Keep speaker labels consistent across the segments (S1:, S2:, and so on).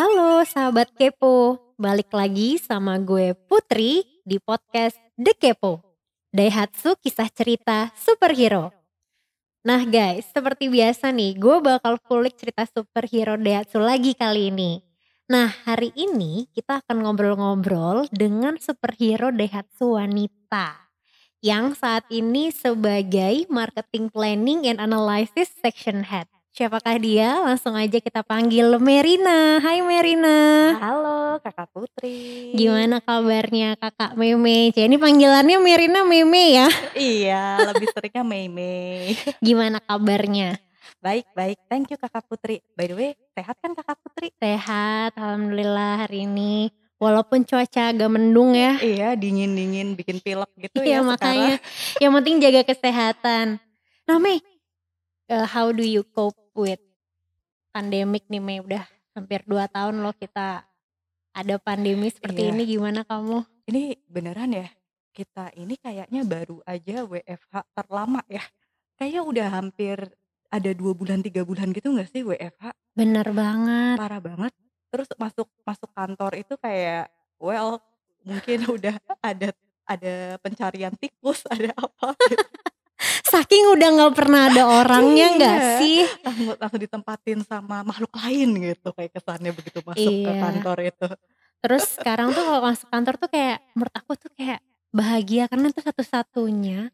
S1: Halo sahabat kepo, balik lagi sama gue Putri di podcast The Kepo. Daihatsu kisah cerita superhero. Nah guys, seperti biasa nih, gue bakal kulik cerita superhero Daihatsu lagi kali ini. Nah hari ini kita akan ngobrol-ngobrol dengan superhero Daihatsu wanita. Yang saat ini sebagai Marketing Planning and Analysis Section Head. Siapakah dia? Langsung aja kita panggil Merina. Hai Merina.
S2: Halo Kakak Putri.
S1: Gimana kabarnya Kakak Meme? Jadi ini panggilannya Merina Meme ya?
S2: Iya, lebih seringnya Meme.
S1: Gimana kabarnya?
S2: Baik, baik. Thank you Kakak Putri. By the way, sehat kan Kakak Putri?
S1: Sehat, alhamdulillah hari ini. Walaupun cuaca agak mendung ya.
S2: Iya, dingin-dingin bikin pilek gitu
S1: Iya
S2: ya
S1: makanya.
S2: sekarang.
S1: Yang penting jaga kesehatan. Nah Mei, uh, how do you cope with pandemic nih Mei? Udah hampir 2 tahun loh kita ada pandemi seperti
S2: Iya.
S1: ini. Gimana kamu?
S2: Ini beneran ya, kita ini kayaknya baru aja WFH terlama ya. Kayaknya udah hampir ada 2 bulan, 3 bulan gitu gak sih WFH?
S1: Bener banget.
S2: Parah banget. Terus masuk masuk kantor itu kayak, well mungkin udah ada ada pencarian tikus, ada apa gitu.
S1: Saking udah gak pernah ada orangnya nggak
S2: Iya,
S1: sih?
S2: langsung langsung ditempatin sama makhluk lain gitu kayak kesannya begitu masuk ke
S1: Iya.
S2: kantor itu.
S1: Terus sekarang tuh kalau masuk kantor tuh kayak menurut aku tuh kayak bahagia karena itu satu-satunya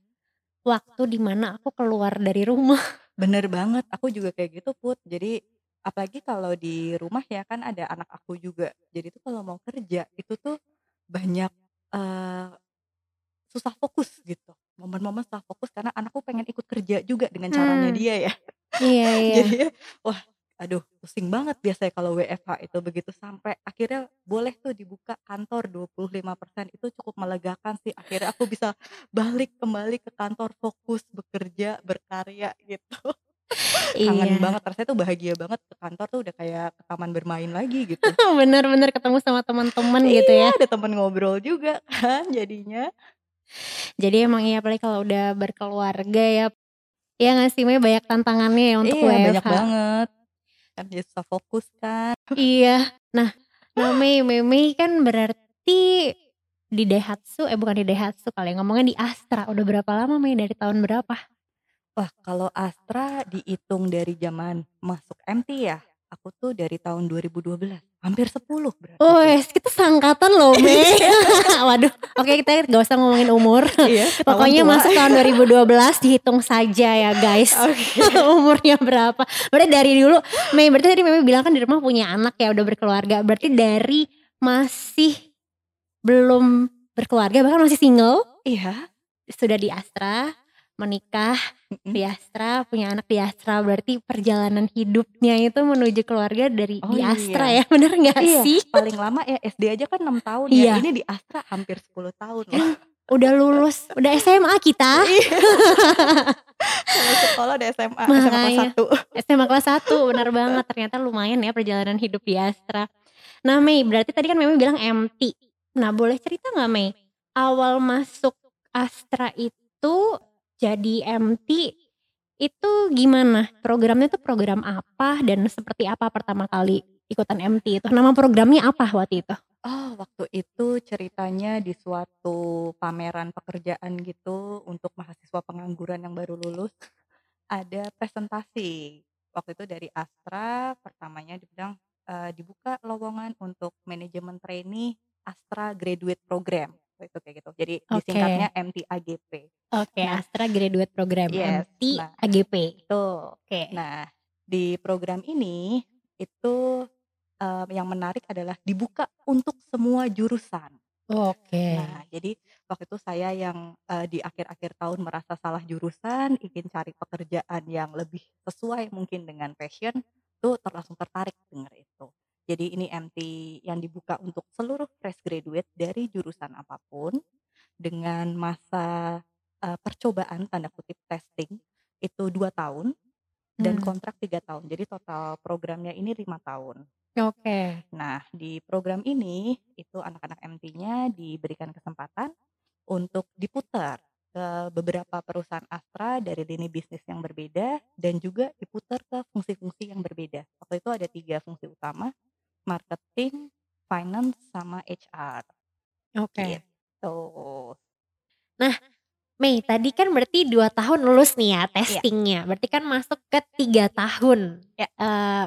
S1: waktu di mana aku keluar dari rumah.
S2: Bener banget, aku juga kayak gitu Put. Jadi apalagi kalau di rumah ya kan ada anak aku juga. Jadi tuh kalau mau kerja itu tuh banyak eee, susah fokus gitu. Momen-momen susah fokus karena anakku pengen ikut kerja juga dengan caranya
S1: Hmm.
S2: dia ya.
S1: Iya iya.
S2: Jadinya wah aduh pusing banget biasanya kalau WFH itu begitu sampai akhirnya boleh tuh dibuka kantor 25% itu cukup melegakan sih. Akhirnya aku bisa balik kembali ke kantor fokus bekerja, berkarya gitu. Kangen
S1: Iya.
S2: banget rasanya tuh bahagia banget ke kantor tuh udah kayak ke taman bermain lagi gitu.
S1: Bener bener ketemu sama teman-teman gitu ya.
S2: Iya, ada temen ngobrol juga kan jadinya.
S1: Jadi emang iya apalagi kalau udah berkeluarga ya. Iya nggak sih Mei banyak tantangannya ya untuk
S2: Iya, banyak
S1: WFH.
S2: banget. Kan jadi susah fokus kan.
S1: Iya. Nah, nah Mei, Mei, Mei kan berarti di Daihatsu, eh bukan di Daihatsu kali ya, ngomongnya di Astra. Udah berapa lama Mei? Dari tahun berapa?
S2: Wah, kalau Astra dihitung dari zaman masuk MT ya, aku tuh dari tahun 2012. Hampir 10 berarti tuh.
S1: Wes, kita seangkatan loh Mei. Waduh, oke kita gak usah ngomongin umur.
S2: Iya,
S1: Pokoknya
S2: tua.
S1: masuk tahun 2012 dihitung saja ya guys.
S2: Oke.
S1: Umurnya berapa. Berarti dari dulu, Mei berarti tadi Mei bilang kan di rumah punya anak ya udah berkeluarga. Berarti dari masih belum berkeluarga bahkan masih single
S2: Iya.
S1: sudah di Astra menikah Di Astra punya anak di Astra berarti perjalanan hidupnya itu menuju keluarga dari
S2: Oh
S1: di Astra
S2: iya.
S1: ya bener nggak
S2: Iya,
S1: sih
S2: paling lama ya SD aja kan 6 tahun
S1: Iya.
S2: ya. Ini di Astra hampir 10 tahun loh.
S1: Udah lulus udah SMA kita
S2: Iya. Sekolah udah SMA, SMA kelas
S1: Makanya.
S2: 1.
S1: SMA kelas 1 bener banget ternyata lumayan ya perjalanan hidup di Astra nah Mei berarti tadi kan Mei bilang MT nah boleh cerita nggak Mei awal masuk Astra itu jadi MT itu gimana programnya tuh program apa dan seperti apa pertama kali ikutan MT itu nama programnya apa waktu itu
S2: Oh, waktu itu ceritanya di suatu pameran pekerjaan gitu untuk mahasiswa pengangguran yang baru lulus. Ada presentasi. Waktu itu dari Astra, pertamanya dibilang eh, dibuka lowongan untuk manajemen trainee Astra Graduate Program. Itu kayak gitu. Jadi
S1: Oke.
S2: disingkatnya MTAGP.
S1: oke
S2: Nah.
S1: Astra Graduate Program
S2: Yes,
S1: MT
S2: nah. Tuh.
S1: oke
S2: Nah, di program ini itu eh, yang menarik adalah dibuka untuk semua jurusan.
S1: oke
S2: Nah, jadi waktu itu saya yang eh, di akhir-akhir tahun merasa salah jurusan, ingin cari pekerjaan yang lebih sesuai mungkin dengan passion, tuh ter- langsung tertarik dengar itu. Jadi ini MT yang dibuka untuk seluruh fresh graduate dari jurusan apa pun dengan masa eh, percobaan tanda kutip testing itu dua tahun dan
S1: Hmm.
S2: kontrak tiga tahun. Jadi total programnya ini lima tahun.
S1: oke
S2: Nah, di program ini itu anak-anak MT-nya diberikan kesempatan untuk diputar ke beberapa perusahaan Astra dari lini bisnis yang berbeda dan juga diputar ke fungsi-fungsi yang berbeda. Waktu itu ada tiga fungsi utama. Marketing, finance, sama HR.
S1: Oke.
S2: Gitu.
S1: Nah, Mei, tadi kan berarti 2 tahun lulus nih ya
S2: Iya.
S1: testing-nya, berarti kan masuk ke 3 tahun,
S2: Ya.
S1: eee,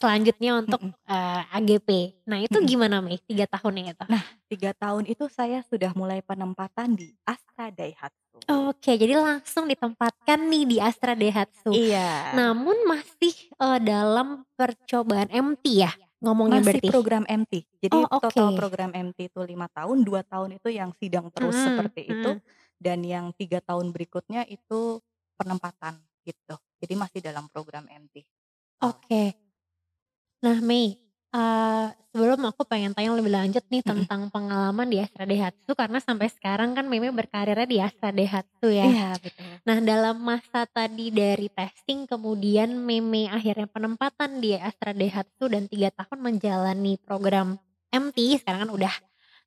S1: selanjutnya untuk,
S2: Mhm.
S1: eee, AGP. Nah itu gimana Mei 3 tahunnya itu?
S2: Nah, 3 tahun itu saya sudah mulai penempatan di Astra Daihatsu.
S1: Oke, jadi langsung ditempatkan nih di Astra Daihatsu.
S2: Iya.
S1: Namun masih, eee, dalam percobaan MT ya ngomongnya
S2: Masih
S1: berarti?
S2: program MT. Jadi
S1: Oh,
S2: total
S1: oke.
S2: program MT itu 5 tahun, 2 tahun itu yang sidang terus
S1: Mhm
S2: seperti itu,
S1: mhm.
S2: dan yang 3 tahun berikutnya itu penempatan gitu. Jadi masih dalam program MT.
S1: Oke. Nah Mei, eee, sebelum aku pengen tanya lebih lanjut nih tentang pengalaman di Astra Daihatsu karena sampai sekarang kan Mei berkarirnya di Astra Daihatsu ya.
S2: Iya, betul.
S1: Nah dalam masa tadi dari testing kemudian Mei akhirnya penempatan di Astra Daihatsu dan 3 tahun menjalani program MT, sekarang kan udah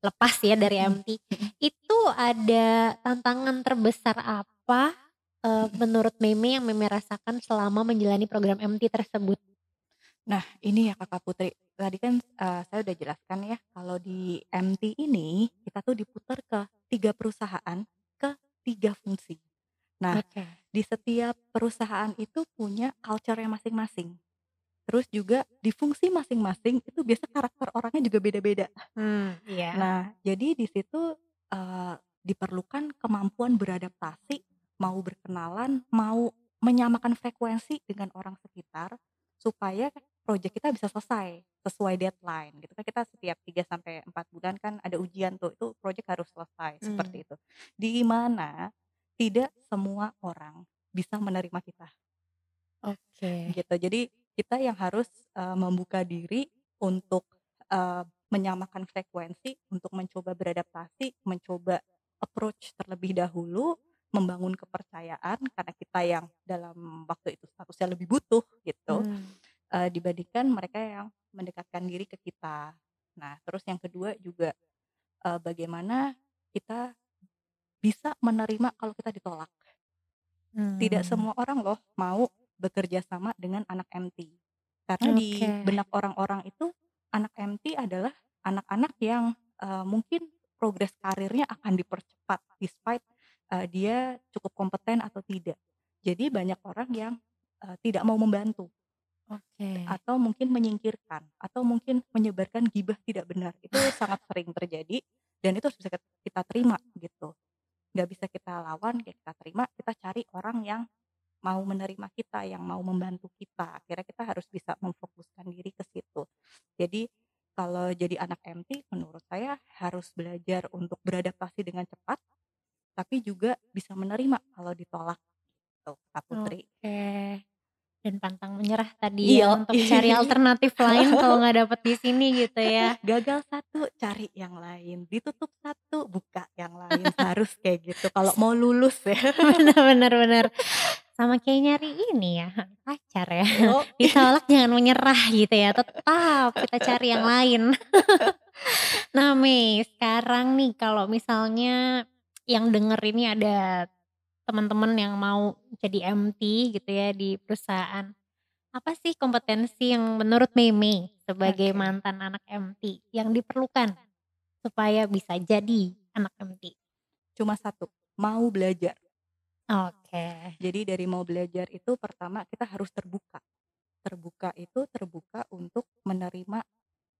S1: lepas ya dari MT. Itu ada tantangan terbesar apa,
S2: Mhm.
S1: menurut Mei yang Mei rasakan selama menjalani program MT tersebut?
S2: Nah, ini ya Kakak Putri, tadi kan, eee, saya udah jelaskan ya kalau di MT ini kita tuh diputar ke 3 perusahaan, ke 3 fungsi. Nah,
S1: Oke.
S2: di setiap perusahaan itu punya culture-nya masing-masing. Terus juga di fungsi masing-masing itu biasa karakter orangnya juga beda-beda.
S1: Mmm, iya.
S2: Nah, jadi di situ, eee, diperlukan kemampuan beradaptasi, mau berkenalan, mau menyamakan frekuensi dengan orang sekitar, supaya project kita bisa selesai sesuai deadline gitu kan. Kita setiap 3 sampai 4 bulan kan ada ujian tuh, itu project harus selesai,
S1: Mmm.
S2: seperti itu. Di mana tidak semua orang bisa menerima kita.
S1: Oke.
S2: Gitu. Jadi kita yang harus, eee, membuka diri untuk, eee, menyamakan frekuensi, untuk mencoba beradaptasi, mencoba approach terlebih dahulu, membangun kepercayaan karena kita yang dalam waktu itu statusnya lebih butuh. Eee, dibandingkan mereka yang mendekatkan diri ke kita. Nah, terus yang kedua juga, eee, bagaimana kita bisa menerima kalau kita ditolak. Tidak
S1: Mmm.
S2: semua orang loh mau bekerja sama dengan anak MT. Karena di
S1: Oke.
S2: benak orang-orang itu anak MT adalah anak-anak yang, eee, mungkin progres karirnya akan dipercepat despite, eee, dia cukup kompeten atau tidak. Jadi banyak orang yang, eee, tidak mau membantu.
S1: Oke.
S2: Atau mungkin menyingkirkan, atau mungkin menyebarkan gibah tidak benar. Itu sangat sering terjadi dan itu harus bisa kita terima gitu. Nggak bisa kita lawan, ya kita terima, kita cari orang yang mau menerima kita, yang mau membantu kita. Akhirnya kita harus bisa memfokuskan diri ke situ. Jadi kalau jadi anak MT menurut saya harus belajar untuk beradaptasi dengan cepat, tapi juga bisa menerima kalau ditolak gitu, Kak Putri.
S1: Oke. Dan pantang menyerah tadi ya
S2: Iya.
S1: untuk cari alternatif lain kalau nggak dapet di sini gitu ya.
S2: Gagal satu, cari yang lain. Ditutup satu, buka yang lain. Harus kayak gitu kalau mau lulus ya.
S1: Bener bener. Sama kayak nyari ini ya, pacar ya.
S2: Oh.
S1: Ditolak jangan menyerah gitu ya, tetap kita cari yang lain. Nah Mei, sekarang nih kalau misalnya yang denger ini ada teman-teman yang mau jadi MT gitu ya di perusahaan. Apa sih kompetensi yang menurut Mei sebagai
S2: Oke.
S1: mantan anak MT yang diperlukan supaya bisa jadi anak MT?
S2: Cuma satu, mau belajar.
S1: Oke.
S2: Jadi dari mau belajar itu pertama kita harus terbuka. Terbuka itu terbuka untuk menerima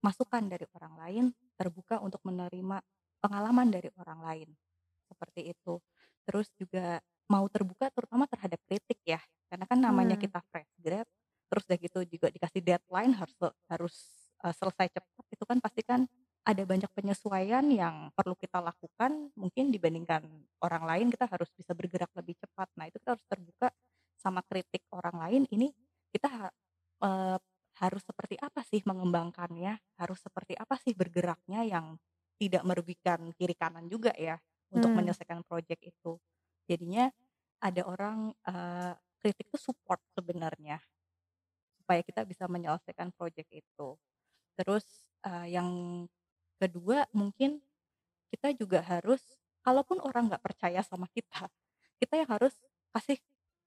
S2: masukan dari orang lain, terbuka untuk menerima pengalaman dari orang lain. Seperti itu. Terus juga mau terbuka terutama terhadap kritik ya. Karena kan namanya
S1: Mmm.
S2: kita fresh grad, terus udah gitu juga dikasih deadline harus harus, eee, selesai cepat, itu kan pasti kan ada banyak penyesuaian yang perlu kita lakukan, mungkin dibandingkan orang lain kita harus bisa bergerak lebih cepat. Nah, itu kita harus terbuka sama kritik orang lain, ini kita eee, harus seperti apa sih mengembangkannya, harus seperti apa sih bergeraknya yang tidak merugikan kiri kanan juga ya, untuk
S1: Mmm.
S2: menyelesaikan project itu. Jadinya ada orang, eee, kritik itu support sebenarnya. Supaya kita bisa menyelesaikan project itu. Terus, eee, yang kedua mungkin kita juga harus kalaupun orang nggak percaya sama kita, kita yang harus kasih,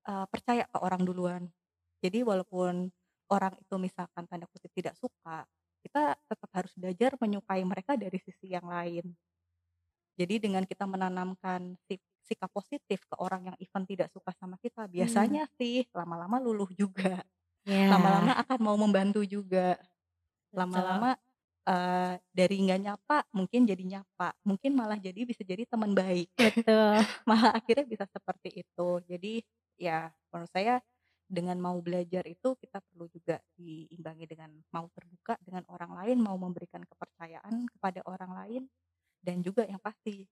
S2: eee, percaya ke orang duluan. Jadi walaupun orang itu misalkan tanda kutip "tidak suka", kita tetap harus belajar menyukai mereka dari sisi yang lain. Jadi dengan kita menanamkan sik sikap positif ke orang yang even tidak suka sama kita,
S1: Hmm.
S2: biasanya sih lama-lama luluh juga.
S1: Ya.
S2: Lama-lama akan mau membantu juga. Lama-lama, eee, dari nggak nyapa mungkin jadi nyapa, mungkin malah jadi bisa jadi teman baik.
S1: Betul.
S2: Malah akhirnya bisa seperti itu. Jadi ya menurut saya dengan mau belajar itu kita perlu juga diimbangi dengan mau terbuka dengan orang lain, mau memberikan kepercayaan kepada orang lain, dan juga yang pasti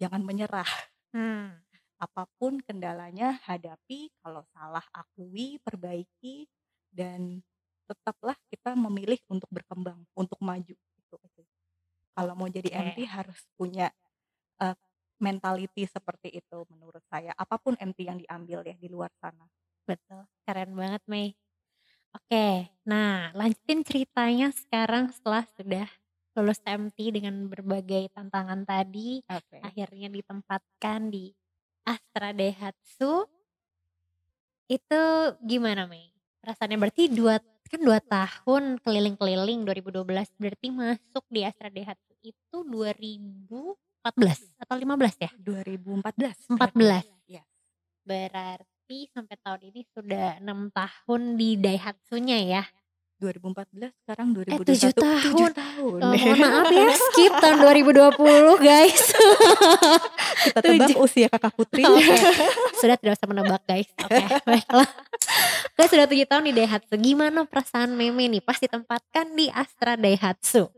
S2: jangan menyerah.
S1: Hmm.
S2: Apa pun kendalanya hadapi, kalau salah akui, perbaiki, dan tetaplah kita memilih untuk berkembang, untuk maju, itu aja. Kalau mau jadi. MT harus punya, eee, mentality seperti itu menurut saya, apa pun MT yang diambil ya di luar sana.
S1: Betul, keren banget Mei. Oke, nah lanjutin ceritanya sekarang setelah sudah lulus MT dengan berbagai tantangan tadi,
S2: Oke.
S1: akhirnya ditempatkan di Astra Daihatsu. Itu gimana Mei? Perasaannya berarti 2 kan 2 tahun keliling-keliling 2012 berarti masuk di Astra Daihatsu itu 2014 atau 15 ya?
S2: 2014 berarti.
S1: 14.
S2: Yes.
S1: Berarti sampai tahun ini sudah 6 tahun di Daihatsu-nya ya?
S2: 2014 sekarang
S1: Eh 7
S2: 2021 7
S1: tahun.
S2: tahun.
S1: Oh, mohon maaf ya skip tahun 2020 guys.
S2: Kita tebak
S1: Tujuh.
S2: usia Kakak Putri.
S1: Oke, sudah tidak usah menebak guys. Oke, baiklah. Oke, sudah 7 tahun di Daihatsu. Gimana perasaan Meme nih pas ditempatkan di Astra Daihatsu?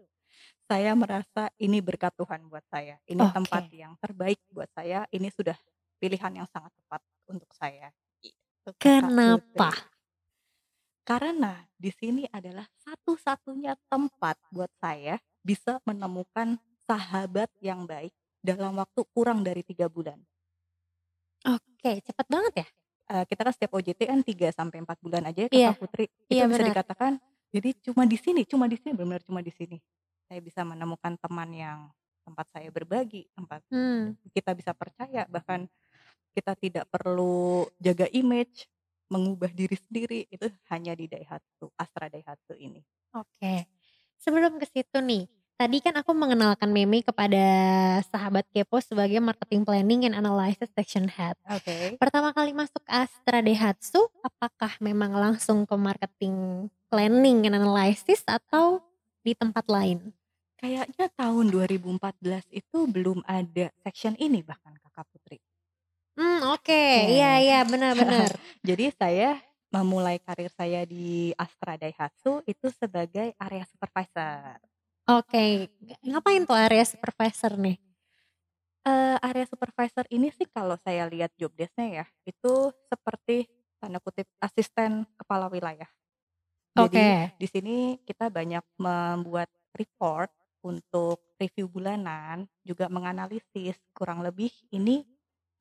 S2: Saya merasa ini berkat Tuhan buat saya. Ini tempat
S1: Oke.
S2: yang terbaik buat saya. Ini sudah pilihan yang sangat tepat untuk saya. Gitu,
S1: Kenapa?
S2: Karena di sini adalah satu-satunya tempat buat saya bisa menemukan sahabat yang baik dalam waktu kurang dari 3 bulan.
S1: Oke, cepat banget ya?
S2: Eee, kita kan setiap OJT kan 3 sampai 4 bulan aja ya
S1: Iya.
S2: Kakak Putri. Itu
S1: Iya,
S2: bisa
S1: benar.
S2: dikatakan jadi cuma di sini cuma di sini, benar-benar cuma di sini. Saya bisa menemukan teman yang tempat saya berbagi, tempat
S1: Hmm.
S2: kita bisa percaya, bahkan kita tidak perlu jaga image, mengubah diri sendiri, itu hanya di Daihatsu, Astra Daihatsu ini.
S1: Oke. Sebelum ke situ nih, tadi kan aku mengenalkan Meme kepada sahabat kepo sebagai marketing planning and analysis section head.
S2: Oke.
S1: Pertama kali masuk Astra Daihatsu, apakah memang langsung ke marketing planning and analysis atau di tempat lain?
S2: Kayaknya tahun 2014 itu belum ada section ini bahkan Kakak Putri.
S1: Hmm, oke.
S2: Oke.
S1: Iya iya, benar benar.
S2: Jadi saya memulai karir saya di Astra Daihatsu itu sebagai area supervisor.
S1: Oke, ngapain tuh area supervisor nih?
S2: Eee, area supervisor ini sih kalau saya lihat job desk-nya ya, itu seperti tanda kutip asisten kepala wilayah. Jadi
S1: Oke.
S2: di sini kita banyak membuat report untuk review bulanan, juga menganalisis kurang lebih ini,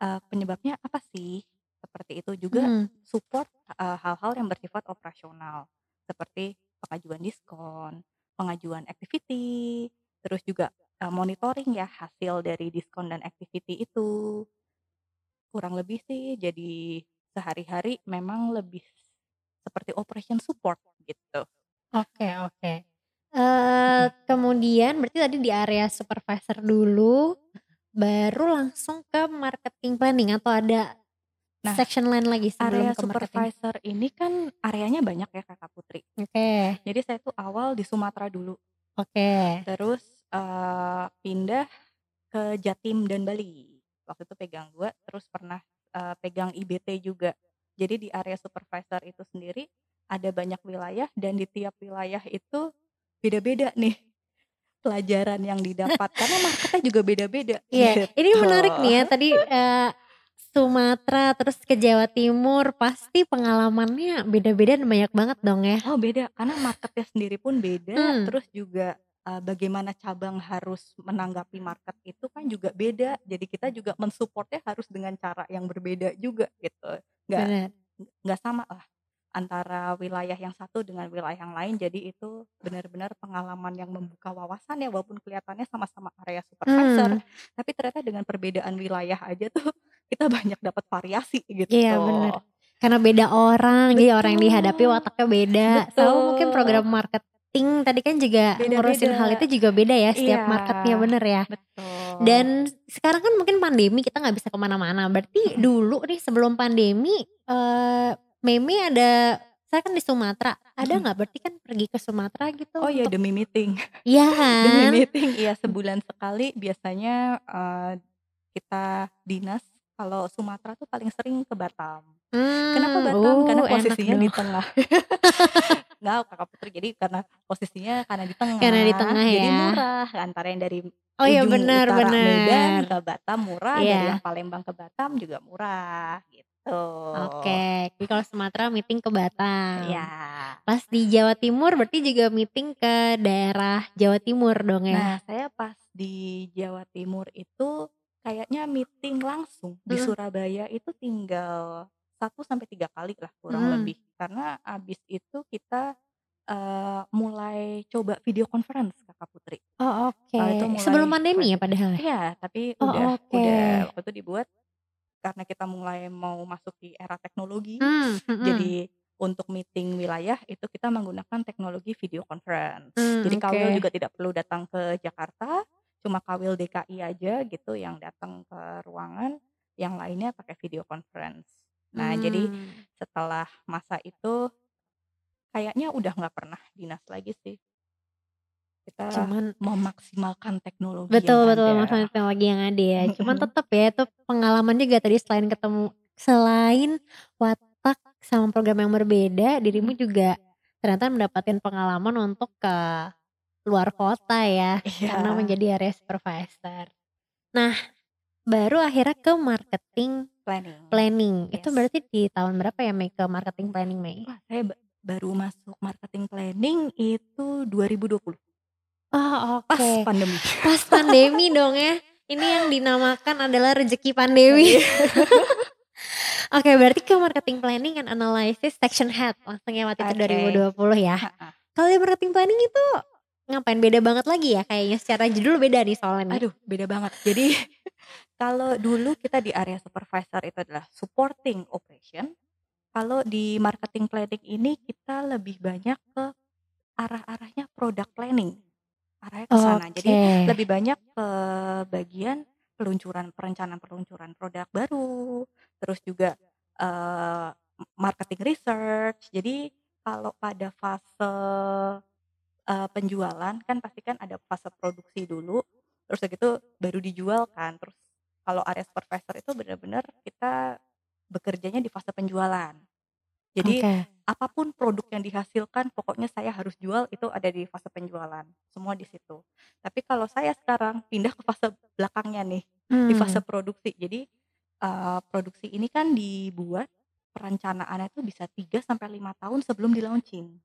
S2: eee, penyebabnya apa sih? Seperti itu. Juga
S1: Hmm.
S2: support, eee, hal-hal yang bersifat operasional, seperti pengajuan diskon, pengajuan activity, terus juga, eee, monitoring ya hasil dari diskon dan activity itu. Kurang lebih sih jadi sehari-hari memang lebih seperti operation support gitu.
S1: Oke oke. Eee,
S2: Mhm.
S1: kemudian berarti tadi di area supervisor dulu, baru langsung ke marketing planning atau ada
S2: Nah,
S1: section lain lagi sebelum
S2: area
S1: ke marketing?
S2: supervisor ini kan areanya banyak ya Kakak Putri.
S1: Oke.
S2: Jadi saya tuh awal di Sumatera dulu.
S1: Oke.
S2: Terus, eee, pindah ke Jatim dan Bali. Waktu itu pegang 2, terus pernah, eee, pegang IBT juga. Jadi di area supervisor itu sendiri ada banyak wilayah dan di tiap wilayah itu beda-beda nih pelajaran yang didapat karena marketnya juga beda-beda
S1: Iya, ini
S2: gitu.
S1: menarik nih ya tadi, eee, Sumatera terus ke Jawa Timur pasti pengalamannya beda-beda dan banyak banget dong ya?
S2: Oh beda, karena marketnya sendiri pun beda,
S1: Hmm.
S2: terus juga, eee, bagaimana cabang harus menanggapi market itu kan juga beda. Jadi kita juga men-support-nya harus dengan cara yang berbeda juga gitu. Nggak
S1: Bener.
S2: nggak sama lah antara wilayah yang satu dengan wilayah yang lain. Jadi itu benar-benar pengalaman yang membuka wawasan ya walaupun kelihatannya sama-sama area supervisor,
S1: Hmm.
S2: tapi ternyata dengan perbedaan wilayah aja tuh kita banyak dapat variasi gitu.
S1: Iya bener. Karena beda orang, jadi orang yang dihadapi
S2: Betul.
S1: wataknya beda. Sama mungkin
S2: Betul.
S1: program market marketing tadi kan juga ngurusin hal itu juga beda ya setiap
S2: Iya,
S1: marketnya bener ya.
S2: betul.
S1: Dan sekarang kan mungkin pandemi kita nggak bisa ke mana-mana.
S2: Berarti
S1: dulu nih sebelum pandemi eh Meme ada saya kan di Sumatera. Ada nggak berarti kan pergi ke Sumatera gitu
S2: Oh iya
S1: untuk
S2: demi meeting.
S1: Iya
S2: Demi
S1: kan?
S2: meeting, iya sebulan sekali biasanya, eee, kita dinas kalau Sumatera tuh paling sering ke Batam. Kenapa
S1: Mmm,
S2: Batam? Karena
S1: uh, enak
S2: posisinya di tengah. Enggak Kakak Putri, jadi karena posisinya karena di
S1: Karena di
S2: tengah,
S1: tengah
S2: jadi
S1: ya.
S2: murah antara yang dari
S1: Oh iya bener
S2: utara Medan ke Batam murah, dari yang
S1: Iya.
S2: Palembang ke Batam juga murah, gitu.
S1: Oke, jadi kalau Sumatera meeting ke Batam.
S2: Iya.
S1: Pas di Jawa Timur berarti juga meeting ke daerah Jawa Timur dong ya?
S2: Nah, saya pas di Jawa Timur itu kayaknya meeting langsung. Di
S1: Mhm.
S2: Surabaya itu tinggal 1 sampai 3 kali lah kurang
S1: Mhm.
S2: lebih. Karena abis itu kita, eee, mulai coba video conference Kakak Putri.
S1: Oh
S2: Eee, itu
S1: oke, sebelum
S2: mulai
S1: pandemi ya padahal ya?
S2: Iya, tapi udah
S1: Oh
S2: udah
S1: oke.
S2: waktu itu dibuat karena kita mulai mau masuk di era teknologi.
S1: Mmm, mhm.
S2: Jadi untuk meeting wilayah itu kita menggunakan teknologi video conference.
S1: Mmm,
S2: Jadi Kawil
S1: oke.
S2: juga tidak perlu datang ke Jakarta, cuma Kawil DKI aja gitu yang datang ke ruangan, yang lainnya pakai video conference. Nah, jadi
S1: Mmm.
S2: setelah masa itu kayaknya udah nggak pernah dinas lagi sih. Kita
S1: Cuman
S2: memaksimalkan teknologi yang
S1: Betul betul,
S2: ada.
S1: maksimalin teknologi yang ada ya. Cuman tetep ya itu pengalaman juga tadi selain ketemu selain watak sama program yang berbeda, dirimu juga ternyata mendapatkan pengalaman untuk ke luar kota ya, karena
S2: Iya.
S1: menjadi area supervisor. Nah, baru akhirnya ke marketing
S2: Planning.
S1: planning. Itu
S2: Yes.
S1: berarti di tahun berapa ya Mei ke marketing planning Mei?
S2: Wah, saya ba baru masuk marketing planning itu 2020.
S1: Oh
S2: Pas
S1: oke,
S2: pandemi.
S1: pas pandemi dong ya. Ini yang dinamakan adalah rezeki pandemi.
S2: Iya.
S1: Oke, berarti ke marketing planning and analysis section head langsung ya waktu itu
S2: Oke.
S1: 2020 ya. Kalau di marketing planning itu ngapain? Beda banget lagi ya kayaknya secara judul beda nih soalnya nih.
S2: Aduh, beda banget. Jadi kalau dulu kita di area supervisor itu adalah supporting operation, kalau di marketing planning ini kita lebih banyak ke arah-arahnya product planning, arahnya ke sana. Jadi
S1: Oke.
S2: lebih banyak ke bagian peluncuran perencanaan peluncuran produk baru, terus juga, eee, marketing research. Jadi kalau pada fase, eee, penjualan kan pasti kan ada fase produksi dulu, terus udah gitu baru dijual kan. Terus kalau area supervisor itu bener-bener kita bekerjanya di fase penjualan. Jadi
S1: Oke.
S2: apa pun produk yang dihasilkan pokoknya saya harus jual itu ada di fase penjualan, semua di situ. Tapi kalau saya sekarang pindah ke fase belakangnya nih, di fase
S1: Mmm.
S2: produksi. Jadi, eee, produksi ini kan dibuat perencanaannya itu bisa 3 sampai 5 tahun sebelum di-launching.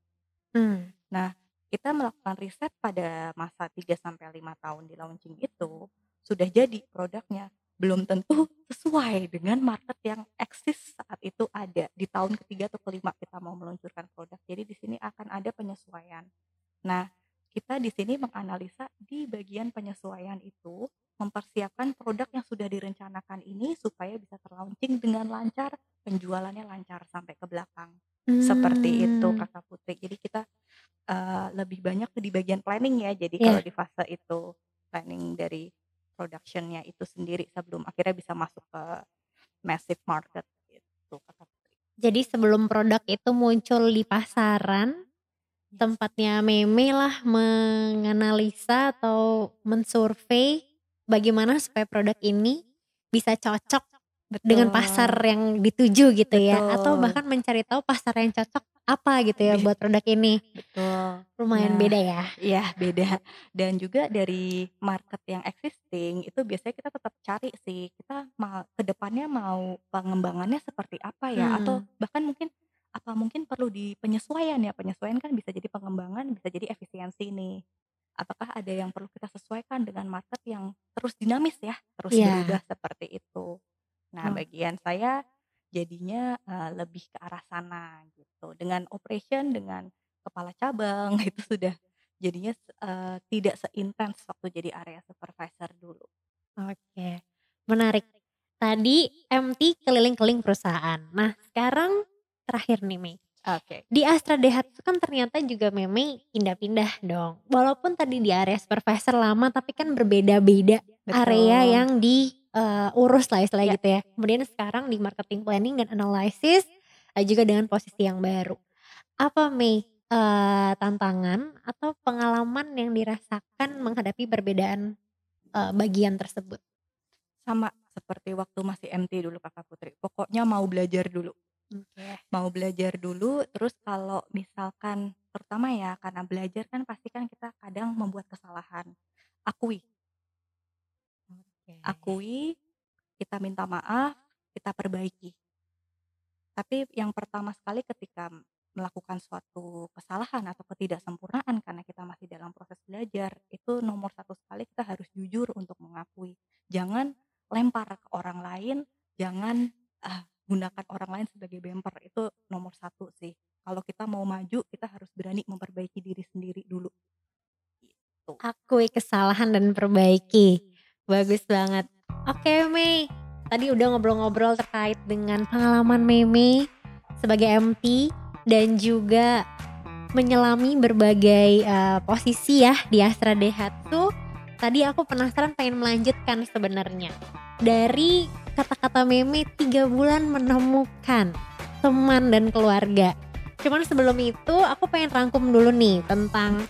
S1: Mmm.
S2: Nah, kita melakukan riset pada masa 3 sampai 5 tahun di-launching itu, sudah jadi produknya, belum tentu sesuai dengan market yang eksis saat itu ada di tahun ke-3 atau ke-5 kita mau meluncurkan produk. Jadi di sini akan ada penyesuaian. Nah, kita di sini menganalisa di bagian penyesuaian itu, mempersiapkan produk yang sudah direncanakan ini supaya bisa ter-launching dengan lancar, penjualannya lancar sampai ke belakang. Seperti itu
S1: Mmm.
S2: Kakak Putri. Jadi kita, eee, lebih banyak di bagian planning ya. Jadi
S1: Iya.
S2: kalau di fase itu, planning dari production-nya itu sendiri sebelum akhirnya bisa masuk ke massive market gitu.
S1: Jadi sebelum produk itu muncul di pasaran, tempatnya Meme lah menganalisa atau mensurvei bagaimana supaya produk ini bisa cocok dengan pasar
S2: Betul.
S1: yang dituju gitu ya, atau
S2: Betul.
S1: bahkan mencari tahu pasar yang cocok apa gitu ya buat produk ini.
S2: betul.
S1: Lumayan
S2: Nah
S1: beda ya.
S2: iya beda. Dan juga dari market yang existing itu biasanya kita tetap cari sih, kita ma ke depannya mau pengembangannya seperti apa ya, atau
S1: Mmm.
S2: bahkan mungkin apa mungkin perlu di penyesuaian ya, penyesuaian kan bisa jadi pengembangan, bisa jadi efisiensi nih. Apakah ada yang perlu kita sesuaikan dengan market yang terus dinamis ya, terus berubah
S1: Iya.
S2: seperti itu. Nah,
S1: Oh.
S2: bagian saya jadinya, eee, lebih ke arah sana gitu. Dengan operation, dengan kepala cabang itu sudah jadinya, eee, tidak seintens waktu jadi area supervisor dulu.
S1: Oke, menarik. Tadi MT keliling-keliling perusahaan. Nah, sekarang terakhir nih Mei,
S2: Oke.
S1: Di Astra Daihatsu kan ternyata juga Meme pindah-pindah dong. Walaupun tadi di area supervisor lama tapi kan berbeda-beda area yang diurus lah istilahnya
S2: Ya.
S1: gitu ya. Kemudian sekarang di marketing planning dan analisis eh, juga dengan posisi yang baru. Apa Mei eh, tantangan atau pengalaman yang dirasakan menghadapi perbedaan eh, bagian tersebut?
S2: Sama seperti waktu masih MT dulu Kakak Putri. Pokoknya mau belajar dulu.
S1: Oke.
S2: Mau belajar dulu terus kalau misalkan pertama ya karena belajar kan pasti kan kita kadang membuat kesalahan. Akui, akui, kita minta maaf, kita perbaiki. Tapi yang pertama sekali ketika melakukan suatu kesalahan atau ketidaksempurnaan karena kita masih dalam proses belajar, itu nomor satu sekali kita harus jujur untuk mengakui. Jangan lempar ke orang lain, jangan ah, gunakan orang lain sebagai bemper. Itu nomor satu sih. Kalau kita mau maju, kita harus berani memperbaiki diri sendiri dulu. Gitu.
S1: Akui kesalahan dan perbaiki. Bagus banget. Oke Mei, tadi udah ngobrol-ngobrol terkait dengan pengalaman Meme sebagai MT dan juga menyelami berbagai eh, posisi ya di Astra Daihatsu. Tadi aku penasaran pengen melanjutkan sebenarnya. Dari kata-kata Meme tiga bulan menemukan teman dan keluarga. Cuman sebelum itu aku pengen rangkum dulu nih tentang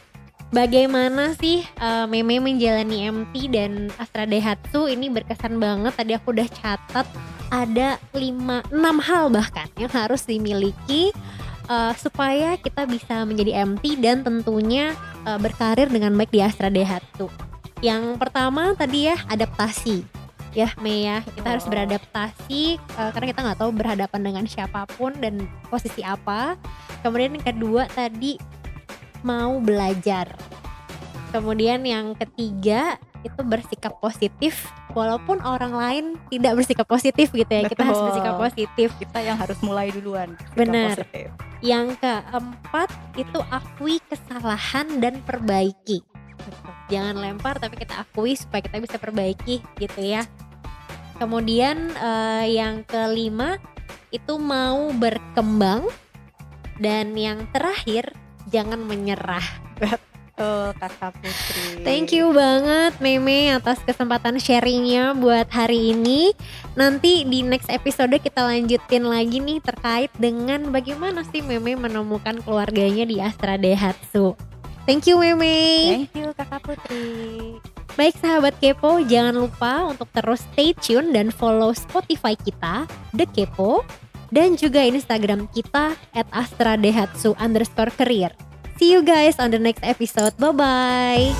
S1: bagaimana sih eh, Meme menjalani MT dan Astra Daihatsu ini berkesan banget. Tadi aku udah catat ada 5 6 hal bahkan yang harus dimiliki eh, supaya kita bisa menjadi MT dan tentunya eh, berkarir dengan baik di Astra Daihatsu. Yang pertama tadi ya adaptasi. Ya Mei ya, kita harus beradaptasi eh, karena kita nggak tahu berhadapan dengan siapa pun dan posisi apa. Kemudian yang kedua tadi mau belajar. Kemudian yang ketiga itu bersikap positif walaupun orang lain tidak bersikap positif gitu ya. Kita harus
S2: Betul.
S1: bersikap positif.
S2: Kita yang harus mulai duluan.
S1: Benar.
S2: positif.
S1: Yang keempat itu akui kesalahan dan perbaiki.
S2: Betul.
S1: Jangan lempar tapi kita akui supaya kita bisa perbaiki gitu ya. Kemudian eh, yang kelima itu mau berkembang dan yang terakhir jangan menyerah.
S2: Betul, Kakak Putri.
S1: Thank you banget Meme atas kesempatan sharingnya buat hari ini. Nanti di next episode kita lanjutin lagi nih terkait dengan bagaimana sih Meme menemukan keluarganya di Astra Daihatsu. Thank you Meme.
S2: Thank you Kakak Putri.
S1: Baik sahabat Kepo, jangan lupa untuk terus stay tune dan follow Spotify kita, The Kepo, dan juga Instagram kita at Astra Daihatsu underscore career. See you guys on the next episode. Bye-bye.